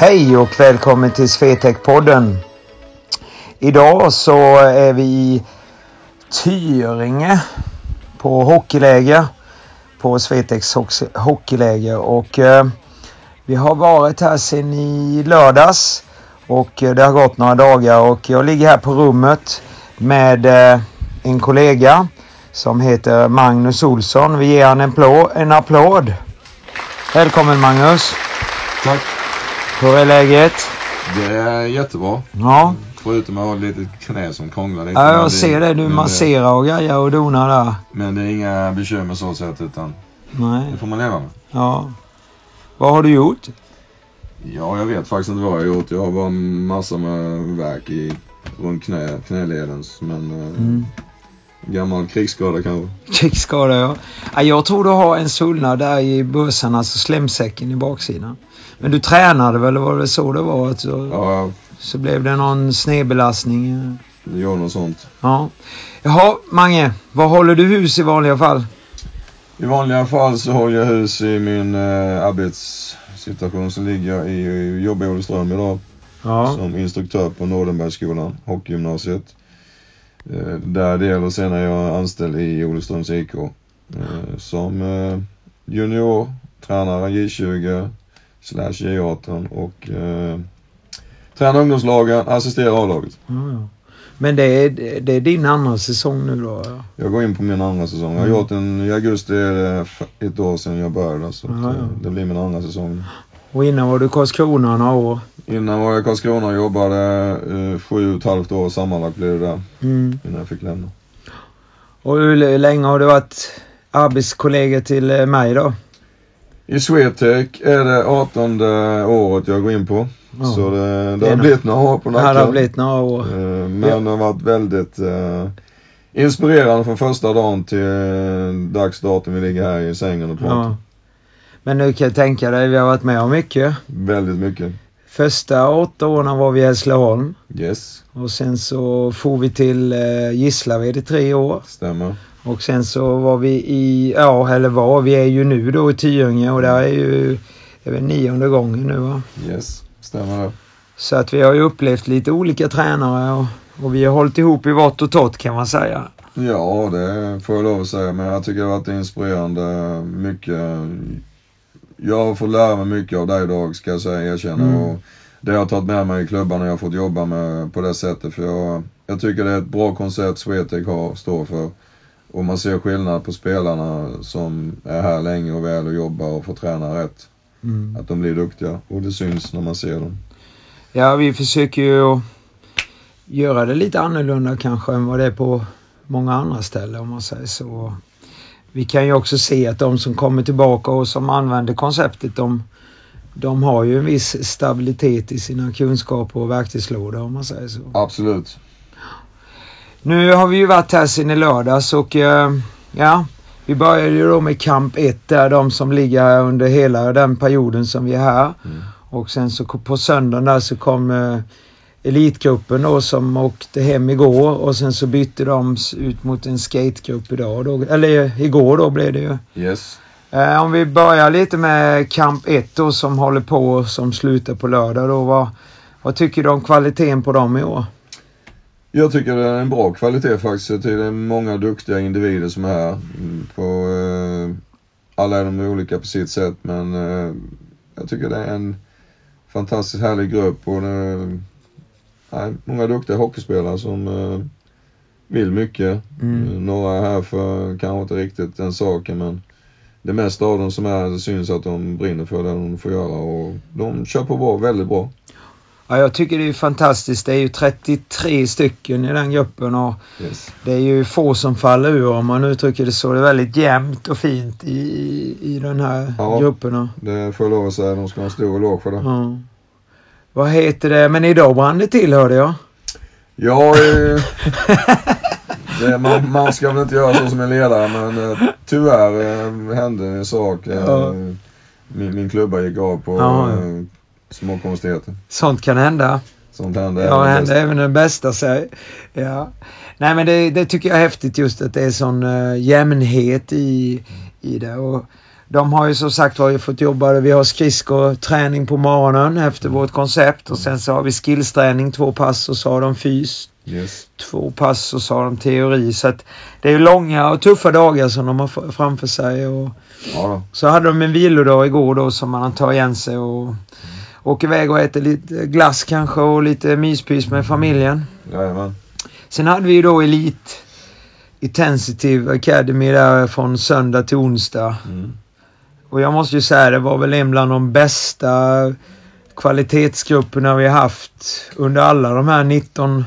Hej och välkommen till Swetec-podden. Idag så är vi i Tyringe på hockeyläger. På Swetex hockeyläger och eh, vi har varit här sedan i lördags och eh, det har gått några dagar och jag ligger här på rummet med eh, en kollega som heter Magnus Olsson. Vi ger honom en, plå, en applåd. Välkommen Magnus. Tack. Hur är läget? Det är jättebra. Ja. Förutom att ha ett litet knä som krånglar lite. Ja, jag ser det. Du men masserar och grejer och donar där. Men det är inga bekymmer så sett utan Nej. det får man leva med. Ja. Vad har du gjort? Ja, jag vet faktiskt inte vad jag har gjort. Jag har bara massor med verk i runt knä, knäleden. Men eh, Mm. Gammal krigsskada kanske. Krigsskada ja. ja. Jag tror du har en svullnad där i bössan, alltså slemsäcken i baksidan. Men du tränade väl, var det så det var? Att så, Ja, så blev det någon snedbelastning? det gör något sånt. Ja. Jaha, Mange. Var håller du hus i vanliga fall? I vanliga fall så håller jag hus i min eh, arbetssituation så ligger jag i, i jobbar i Olofström idag. Ja. som instruktör på Nordenbergsskolan, hockeygymnasiet. Eh, Där del och sen är jag anställd i Olofströms IK. eh, Som eh, junior, tränare J20 slash J18 och eh, tränar ungdomslagen, assisterar A-laget. ja, ja. Men det är, det är din andra säsong nu då? Ja. Jag går in på min andra säsong. Jag har Mm. gjort en, i augusti är det ett år sedan jag började så eh, det blir min andra säsong. Och innan var du Karlskrona några år? Innan var jag i Karlskrona och jobbade eh, sju och ett halvt år sammanlagt blev det där Mm. innan jag fick lämna. Och hur länge har du varit arbetskollega till eh, mig då? I Swetec är det 18 året jag går in på. Ja. Så det, det Det har blivit några år på Det nacken. har blivit några år. Men det har varit väldigt eh, inspirerande från första dagen till eh, dags datum vi ligger här i sängen och pratar. Ja. Men nu kan jag tänka dig, vi har varit med om mycket. Väldigt mycket. Första åtta åren var vi i Hässleholm Yes, och sen så for vi till eh, Gislaved i tre år. stämmer. Och sen så var vi i, ja eller var, vi är ju nu då i Tyringe och där är ju, det är väl nionde gången nu va. Yes, stämmer det. Så att vi har ju upplevt lite olika tränare och, och vi har hållit ihop i vått och torrt kan man säga. Ja, det får jag lov att säga. Men jag tycker det har varit inspirerande. Mycket. Jag har fått lära mig mycket av dig idag, ska jag säga, erkänna. Mm. Och det har jag tagit med mig i klubbarna jag har fått jobba med på det sättet. För jag, jag tycker det är ett bra koncept Swetec har, står för. Och man ser skillnad på spelarna som är här länge och väl och jobbar och får träna rätt. Mm. Att de blir duktiga. Och det syns när man ser dem. Ja, vi försöker ju göra det lite annorlunda kanske än vad det är på många andra ställen om man säger så. Vi kan ju också se att de som kommer tillbaka och som använder konceptet de, de har ju en viss stabilitet i sina kunskaper och verktygslådor om man säger så. Absolut. Nu har vi ju varit här sedan i lördags och eh, ja, vi började ju då med Camp 1 där de som ligger här under hela den perioden som vi är här. Mm. Och sen så på söndagen där så kom eh, elitgruppen då som åkte hem igår och sen så bytte de ut mot en skategrupp idag då, eller eh, igår då blev det ju. Yes. Eh, om vi börjar lite med Camp 1 då som håller på som slutar på lördag då. Vad, vad tycker du om kvaliteten på dem i år? Jag tycker det är en bra kvalitet faktiskt. Jag tycker det är många duktiga individer som är här. Mm, På, eh, alla är de olika på sitt sätt men eh, jag tycker det är en fantastiskt härlig grupp och det, nej, många duktiga hockeyspelare som eh, vill mycket. Mm. Eh, Några är här för kanske inte riktigt den saken men det mesta av dem som är det syns att de brinner för det de får göra och de kör på bra, väldigt bra. Ja, jag tycker det är fantastiskt. Det är ju 33 stycken i den gruppen och Yes. det är ju få som faller ur om man uttrycker det så. Det är väldigt jämnt och fint i, i den här Ja. grupperna. Det får jag lov att säga, de ska ha en stor eloge för det. Ja. Vad heter det? Men idag brann det till hörde jag. Ja, eh, det, man, man ska väl inte göra så som en ledare men eh, tyvärr eh, hände en sak. Eh, Ja. min, min klubba gick av på Ja, små konstigheter. Sånt kan hända. Sånt händer Ja, även bäst. även den bästa säg. Ja. Nej men det, det tycker jag är häftigt just att det är sån uh, jämnhet i, i det. Och de har ju som sagt var fått jobba, vi har skridskoträning på morgonen efter vårt koncept och sen så har vi skillsträning två pass och så har de fys Yes. två pass och så har de teori. Så att det är långa och tuffa dagar som de har framför sig. Och Ja, så hade de en vilodag igår då som man tar igen sig och åker iväg och äter lite glass kanske och lite myspys med familjen. Jajamän. Sen hade vi ju då Elite Intensive Academy där från söndag till onsdag. Mm. Och jag måste ju säga det var väl en bland de bästa kvalitetsgrupperna vi har haft under alla de här 19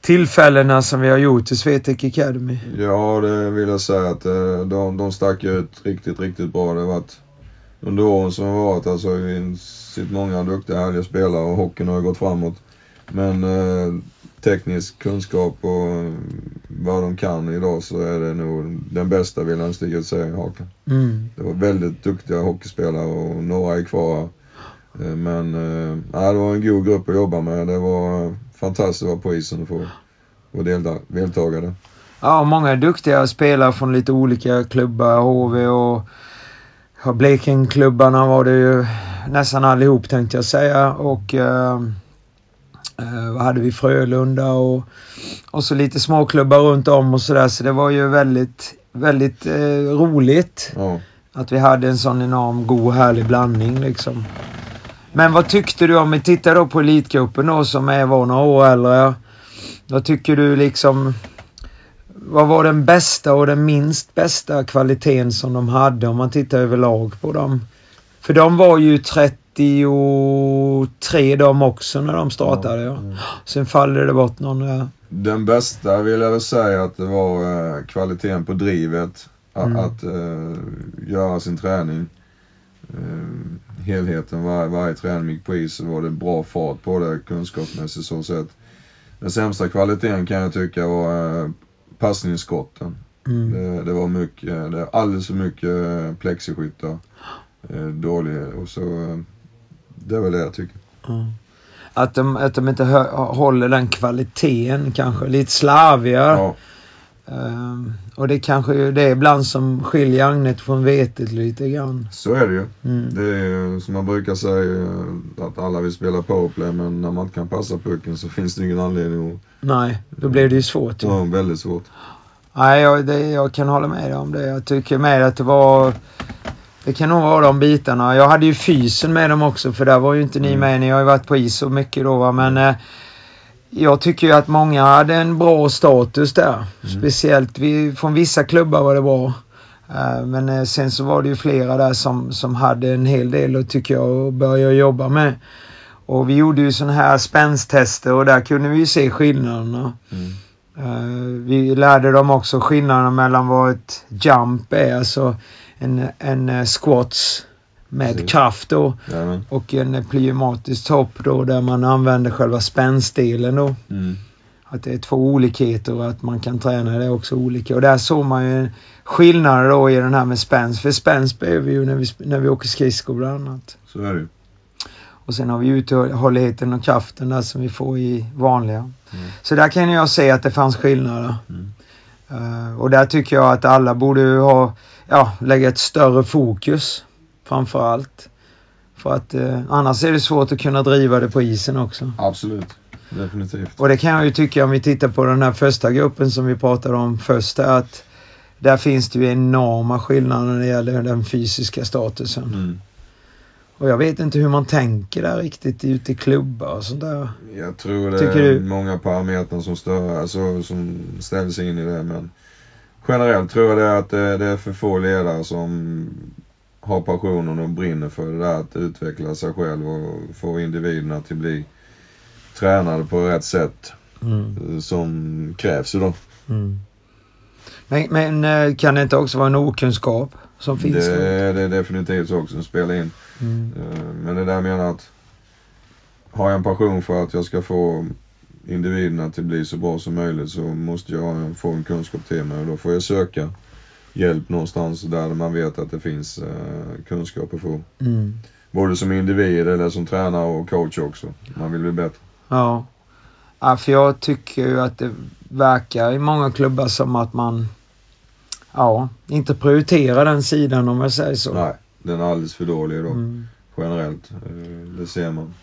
tillfällena som vi har gjort i Swetec Academy. Ja, det vill jag säga att eh, de, de stack ut riktigt, riktigt bra. Det har varit under åren som har varit alltså vi sett många duktiga härliga spelare och hockeyn har ju gått framåt. Men eh, teknisk kunskap och vad de kan idag så är det nog den bästa vill jag ut och säga i hakan. Mm. Det var väldigt duktiga hockeyspelare och några är kvar. Eh, Men ja, det var en god grupp att jobba med. Det var fantastiskt att vara på isen och få, få delta, deltagare. Ja, många duktiga spelare från lite olika klubbar. HV och Blekingeklubbarna var det ju nästan allihop tänkte jag säga. Och eh, vad hade vi? Frölunda och, och så lite småklubbar runt om och sådär. Så det var ju väldigt, väldigt eh, roligt Ja. att vi hade en sån enorm god härlig blandning liksom. Men vad tyckte du om, vi tittar då på Elitgruppen då som är var några år äldre. Vad tycker du liksom, vad var den bästa och den minst bästa kvaliteten som de hade om man tittar överlag på dem? För de var ju 33 de också när de startade ja. Mm. Sen faller det bort någon. Den bästa vill jag väl säga att det var eh, kvaliteten på drivet. Mm. Att eh, göra sin träning. Eh, helheten, var, varje träning gick på is så var det bra fart på det kunskapsmässigt så sett. Den sämsta kvaliteten kan jag tycka var eh, passningsskotten. Mm. Det, det var mycket, det är alldeles för mycket plexiskyttar. Dålig och så, det är väl det jag tycker. Ja. Att de, att de inte håller den kvaliteten kanske. Lite slarviga. Ja, Ehm, och det kanske är det ibland som skiljer agnet från vetet lite grann. så är det ju. Mm. Det är som man brukar säga eh, att alla vill spela powerplay men när man inte kan passa pucken så finns det ingen anledning att... Nej, då blir det ju svårt. ju. Ja, väldigt svårt. Nej, jag, det, jag kan hålla med dig om det. Jag tycker med att det var... Det kan nog vara de bitarna. Jag hade ju fysen med dem också för där var ju inte ni Mm. med. Ni har ju varit på is så mycket då va. Men eh, jag tycker ju att många hade en bra status där. Mm. Speciellt vi, från vissa klubbar var det bra. Eh, men eh, sen så var det ju flera där som, som hade en hel del och tycker jag att börja jobba med. Och vi gjorde ju sådana här spänstester och där kunde vi ju se skillnaderna. Mm. Eh, vi lärde dem också skillnaden mellan vad ett jump är, alltså en, en eh, squats med Precis. kraft då Jajamän. och en eh, plyomatisk topp då där man använder själva spänstdelen då. Mm. Att det är två olikheter och att man kan träna det också olika. Och där såg man ju skillnader då i den här med spänst. För spänst behöver vi ju när vi, när vi åker skridskor bland annat. Så är det ju. Och sen har vi uthålligheten och kraften där som vi får i vanliga. Mm. Så där kan jag se att det fanns skillnader. Mm. Eh, och där tycker jag att alla borde ha, ja, lägga ett större fokus framför allt. För att eh, annars är det svårt att kunna driva det på isen också. Absolut. Definitivt. Och det kan jag ju tycka om vi tittar på den här första gruppen som vi pratade om först att där finns det ju enorma skillnader när det gäller den fysiska statusen. Mm. Och jag vet inte hur man tänker där riktigt ute i klubbar och sånt där. Jag tror det Tycker är du- många parametrar som, stör, alltså, som ställs in i det men generellt tror jag det är att det, det är för få ledare som har passionen och brinner för det där att utveckla sig själv och få individerna till bli tränade på rätt sätt Mm. eh, som krävs idag. Mm. Men, men eh, kan det inte också vara en okunskap som finns? Det, det är definitivt så också som spelar in. Mm. Eh, Men det är där menar att har jag en passion för att jag ska få individerna till att bli så bra som möjligt så måste jag få en kunskap till mig och då får jag söka hjälp någonstans där man vet att det finns eh, kunskap att få. Mm. Både som individ eller som tränare och coach också. Man vill bli bättre. Ja. ja. För jag tycker ju att det verkar i många klubbar som att man ja, inte prioriterar den sidan om jag säger så. Nej. den är alldeles för dålig då. Mm. Generellt. Eh, det ser man.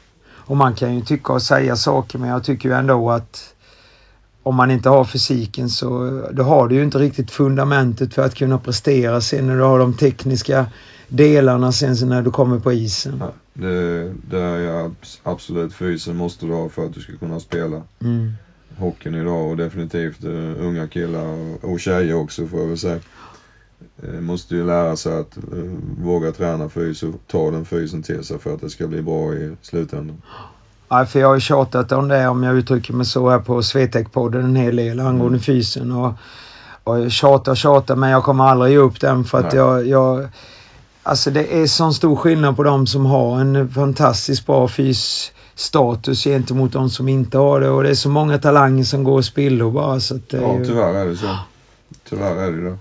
Och man kan ju tycka och säga saker men jag tycker ju ändå att om man inte har fysiken så då har du ju inte riktigt fundamentet för att kunna prestera sen när du har de tekniska delarna sen när du kommer på isen. Ja, det, det är absolut fysen måste du ha för att du ska kunna spela. Mm. Hockeyn idag och definitivt uh, unga killar och, och tjejer också får jag väl säga. Uh, måste ju lära sig att uh, våga träna fys och ta den fysen till sig för att det ska bli bra i slutändan. Ja, för jag har tjatat om det om jag uttrycker mig så här på Swetec-podden en hel del angående mm. fysen och, och tjatar tjatar men jag kommer aldrig ge upp den för att jag, jag Alltså det är sån stor skillnad på de som har en fantastiskt bra fysstatus gentemot de som inte har det och det är så många talanger som går spillo bara så att Ja, tyvärr är det så. Tyvärr är det det.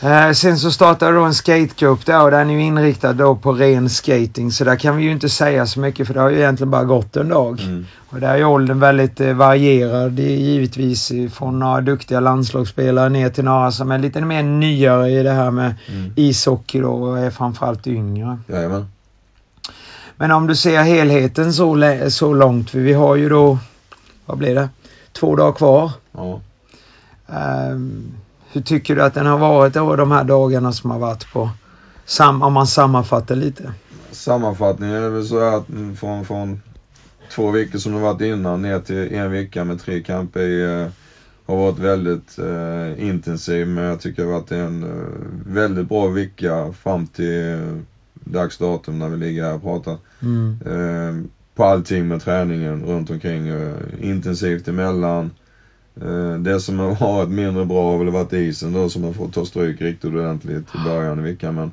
Eh, sen så startade då en skategrupp där och den är ju inriktad då på ren skating så där kan vi ju inte säga så mycket för det har ju egentligen bara gått en dag. Mm. Och där är åldern väldigt eh, varierad givetvis från några duktiga landslagsspelare ner till några som är lite mer nyare i det här med mm. ishockey då och är framförallt yngre. Jajamän. Men om du ser helheten så, så långt, för vi har ju då, vad blir det, två dagar kvar. Ja. Um, hur tycker du att den har varit då, de här dagarna som har varit på, sam om man sammanfattar lite? Sammanfattningen är väl så att från, från två veckor som det varit innan ner till en vecka med tre kamper i, eh, har varit väldigt eh, intensiv men jag tycker det har varit en eh, väldigt bra vecka fram till eh, dags datum när vi ligger här och pratar. Mm. Eh, på allting med träningen runt omkring. Eh, intensivt emellan. Eh, det som har varit mindre bra har väl varit isen då som har fått ta stryk riktigt ordentligt i början av veckan. Men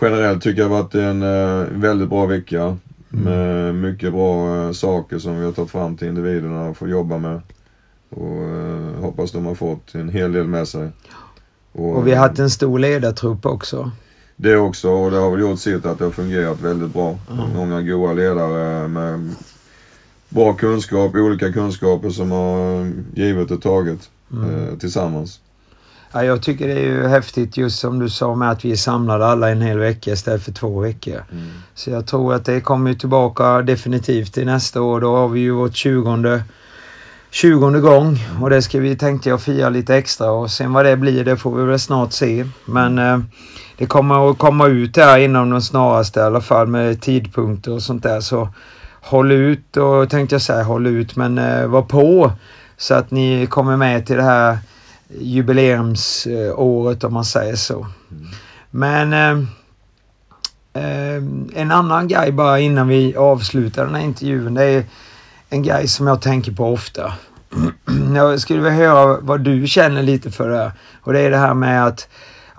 generellt tycker jag det har varit en uh, väldigt bra vecka. Mm. Med mycket bra uh, saker som vi har tagit fram till individerna att få jobba med. Och hoppas de har fått en hel del med sig. Och, och vi har haft en stor ledartrupp också. Det också och det har väl gjort sitt att det har fungerat väldigt bra. Mm. Många goda ledare med bra kunskap, olika kunskaper som har givet och tagit mm. eh, tillsammans. Ja, jag tycker det är ju häftigt just som du sa med att vi är samlade alla en hel vecka istället för två veckor. Mm. Så jag tror att det kommer tillbaka definitivt till nästa år. Då har vi ju vårt 20 20 gång och det ska vi tänkte jag fira lite extra och sen vad det blir det får vi väl snart se. Men eh, det kommer att komma ut här inom de snaraste i alla fall med tidpunkter och sånt där så håll ut och tänkte jag säga håll ut men eh, var på så att ni kommer med till det här jubileumsåret om man säger så. Mm. Men eh, eh, en annan grej bara innan vi avslutar den här intervjun. Det är en grej som jag tänker på ofta. jag skulle vilja höra vad du känner lite för det. Och det är det här med att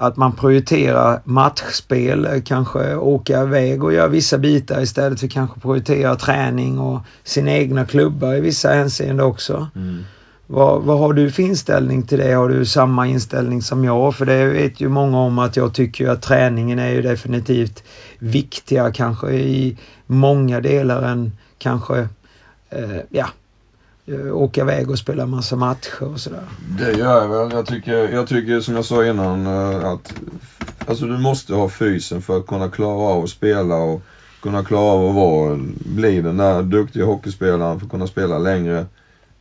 att man prioriterar matchspel, kanske åka iväg och göra vissa bitar istället för kanske prioritera träning och sina egna klubbar i vissa hänseenden också. Mm. Vad, vad har du för inställning till det? Har du samma inställning som jag? För det vet ju många om att jag tycker att träningen är ju definitivt viktigare kanske i många delar än kanske eh, ja, Eh, Eh, åka iväg och spela massa matcher och sådär. Det gör jag väl. Jag tycker, jag tycker som jag sa innan eh, att alltså du måste ha fysen för att kunna klara av att spela och kunna klara av att vara, bli den där duktiga hockeyspelaren för att kunna spela längre.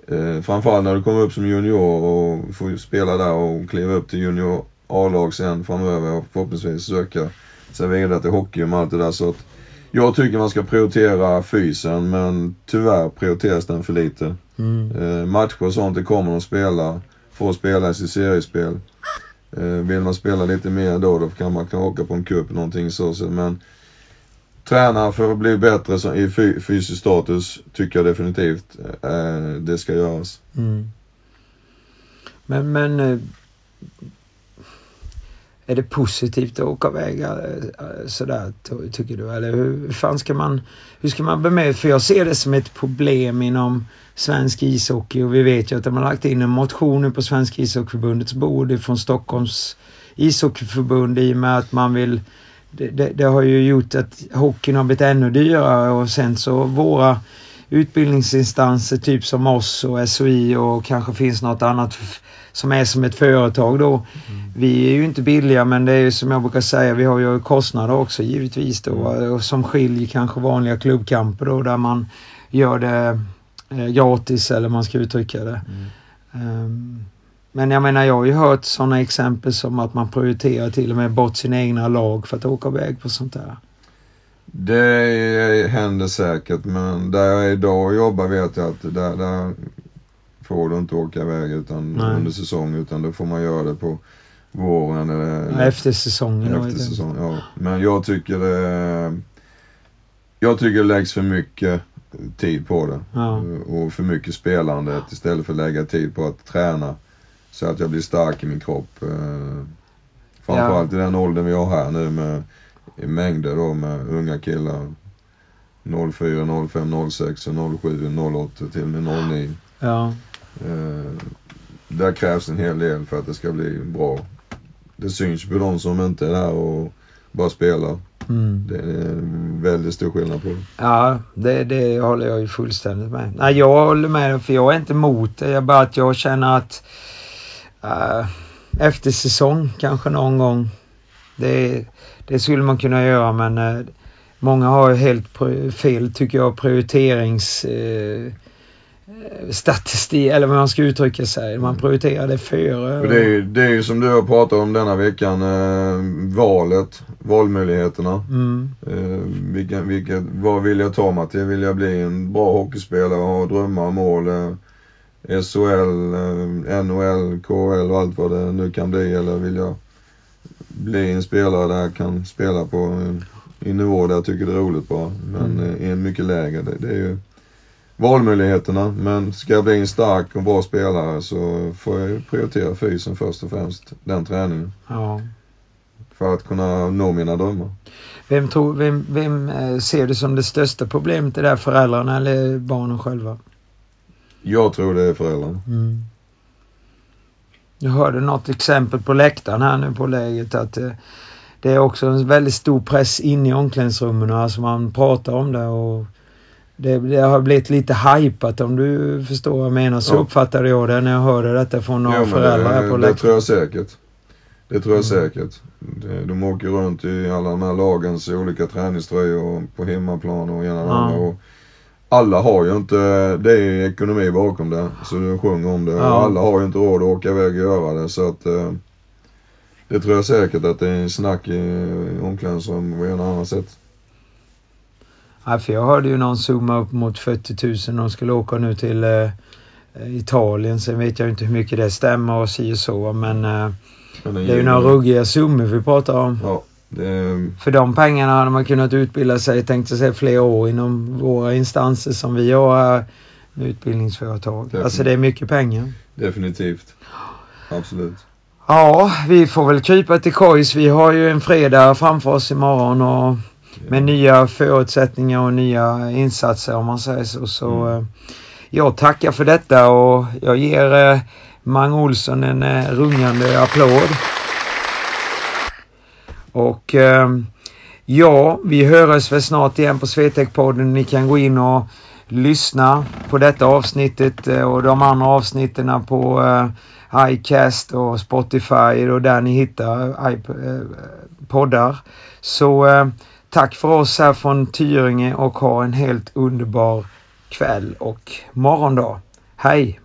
Eh, framförallt när du kommer upp som junior och får spela där och kliva upp till junior A-lag sen framöver och förhoppningsvis söka sig vidare till hockey och allt det där. Så att jag tycker man ska prioritera fysen men tyvärr prioriteras den för lite. Mm. Eh, matcher och sånt, det kommer de spela. Får spela i sitt seriespel. Eh, vill man spela lite mer då, då kan man kan åka på en cup någonting så. men träna för att bli bättre så, i fysisk status tycker jag definitivt eh, det ska göras. Mm. Men, men är det positivt att åka iväg eh, eh, sådär tycker du? Eller hur fan ska man, hur ska man bemöta? För jag ser det som ett problem inom svensk ishockey och vi vet ju att de har lagt in en motion på Svenska ishockeyförbundets bord från Stockholms ishockeyförbund i och med att man vill det, det, det, har ju gjort att hockeyn har blivit ännu dyrare och sen så våra utbildningsinstanser typ som oss och SOI och kanske finns något annat som är som ett företag då. Mm. Vi är ju inte billiga men det är ju som jag brukar säga, vi har ju kostnader också givetvis då mm. som skiljer kanske vanliga klubbkamper då där man gör det eh, gratis eller man ska uttrycka det. Mm. Um, men jag menar jag har ju hört sådana exempel som att man prioriterar till och med bort sina egna lag för att åka iväg på sånt där. Det händer säkert men där jag idag jobbar vet jag att där, där får du inte åka iväg utan Nej. under säsong utan då får man göra det på våren eller, efter säsongen. Efter säsong, ja. Men jag tycker det jag tycker det läggs för mycket tid på det. Ja. Och för mycket spelande istället för att lägga tid på att träna. Så att jag blir stark i min kropp. Eh, framförallt ja. i den åldern vi har här nu med i mängder då med unga killar. 04, 05, 06, 07, 08 till och med 09. Ja. Eh, där krävs en hel del för att det ska bli bra. Det syns på de som inte är där och bara spelar. Mm. Det är en väldigt stor skillnad på det. Ja, det, det håller jag ju fullständigt med. Nej, jag håller med för jag är inte emot det. Jag bara att jag känner att uh, efter säsong kanske någon gång. Det, det skulle man kunna göra men uh, många har helt fel tycker jag prioriterings uh, statistik eller vad man ska uttrycka sig. Man mm. prioriterar det före. Det är, ju, det är ju som du har pratat om denna veckan, eh, valet, valmöjligheterna. Mm. Eh, vilka, vilka, vad vill jag ta mig till? Vill jag bli en bra hockeyspelare och ha drömmar och mål? Eh, SHL, eh, NHL, KHL och allt vad det nu kan bli. Eller vill jag bli en spelare där jag kan spela på en, en nivå där jag tycker det är roligt bara. Men mm. Eh, en mycket lägre. Det, det är ju valmöjligheterna. Men ska jag bli en stark och bra spelare så får jag prioritera fysen först och främst. Den träningen. Ja. För att kunna nå mina drömmar. Vem, tror, vem, vem eh, ser du som det största problemet? Är det föräldrarna eller barnen själva? Jag tror det är föräldrarna. Mm. Jag hörde något exempel på läktaren här nu på läget att det, eh, det är också en väldigt stor press in i omklädningsrummen. Alltså man pratar om det och det, det, har blivit lite hypat om du förstår vad jag menar. Så ja. uppfattade jag det när jag hörde detta från några ja, föräldrar här på Det tror jag säkert. Det tror jag mm. säkert. De åker runt i alla de här lagens olika träningströjor på hemmaplan och ena ja. och alla har ju inte, det är ju ekonomi bakom det. Så du sjunger om det. Ja. Alla har ju inte råd att åka iväg och göra det. Så att eh, det tror jag säkert att det är en snack i omklädningsrum på ena annat sätt. Ja, för jag hörde ju någon zooma upp mot 40 000. De skulle åka nu till eh, Italien. Sen vet jag inte hur mycket det stämmer och si och så. Men, eh, men det är ju några ruggiga summor vi pratar om. Ja, det... För de pengarna hade man kunnat utbilda sig, tänkte säga, flera år inom våra instanser som vi har här med utbildningsföretag. Definitivt. Alltså det är mycket pengar. Definitivt. Absolut. Ja, vi får väl krypa till kojs. Vi har ju en fredag framför oss imorgon och med nya förutsättningar och nya insatser om man säger så. så mm. Eh, jag tackar för detta och jag ger eh, Mang Olsson en eh, rungande applåd. Och eh, ja, vi hörs väl snart igen på Swetec-podden. Ni kan gå in och lyssna på detta avsnittet eh, och de andra avsnitten på eh, iCast och Spotify och där ni hittar eh, eh, poddar. Så eh, Tack för oss här från Tyringe och ha en helt underbar kväll och morgondag. Hej!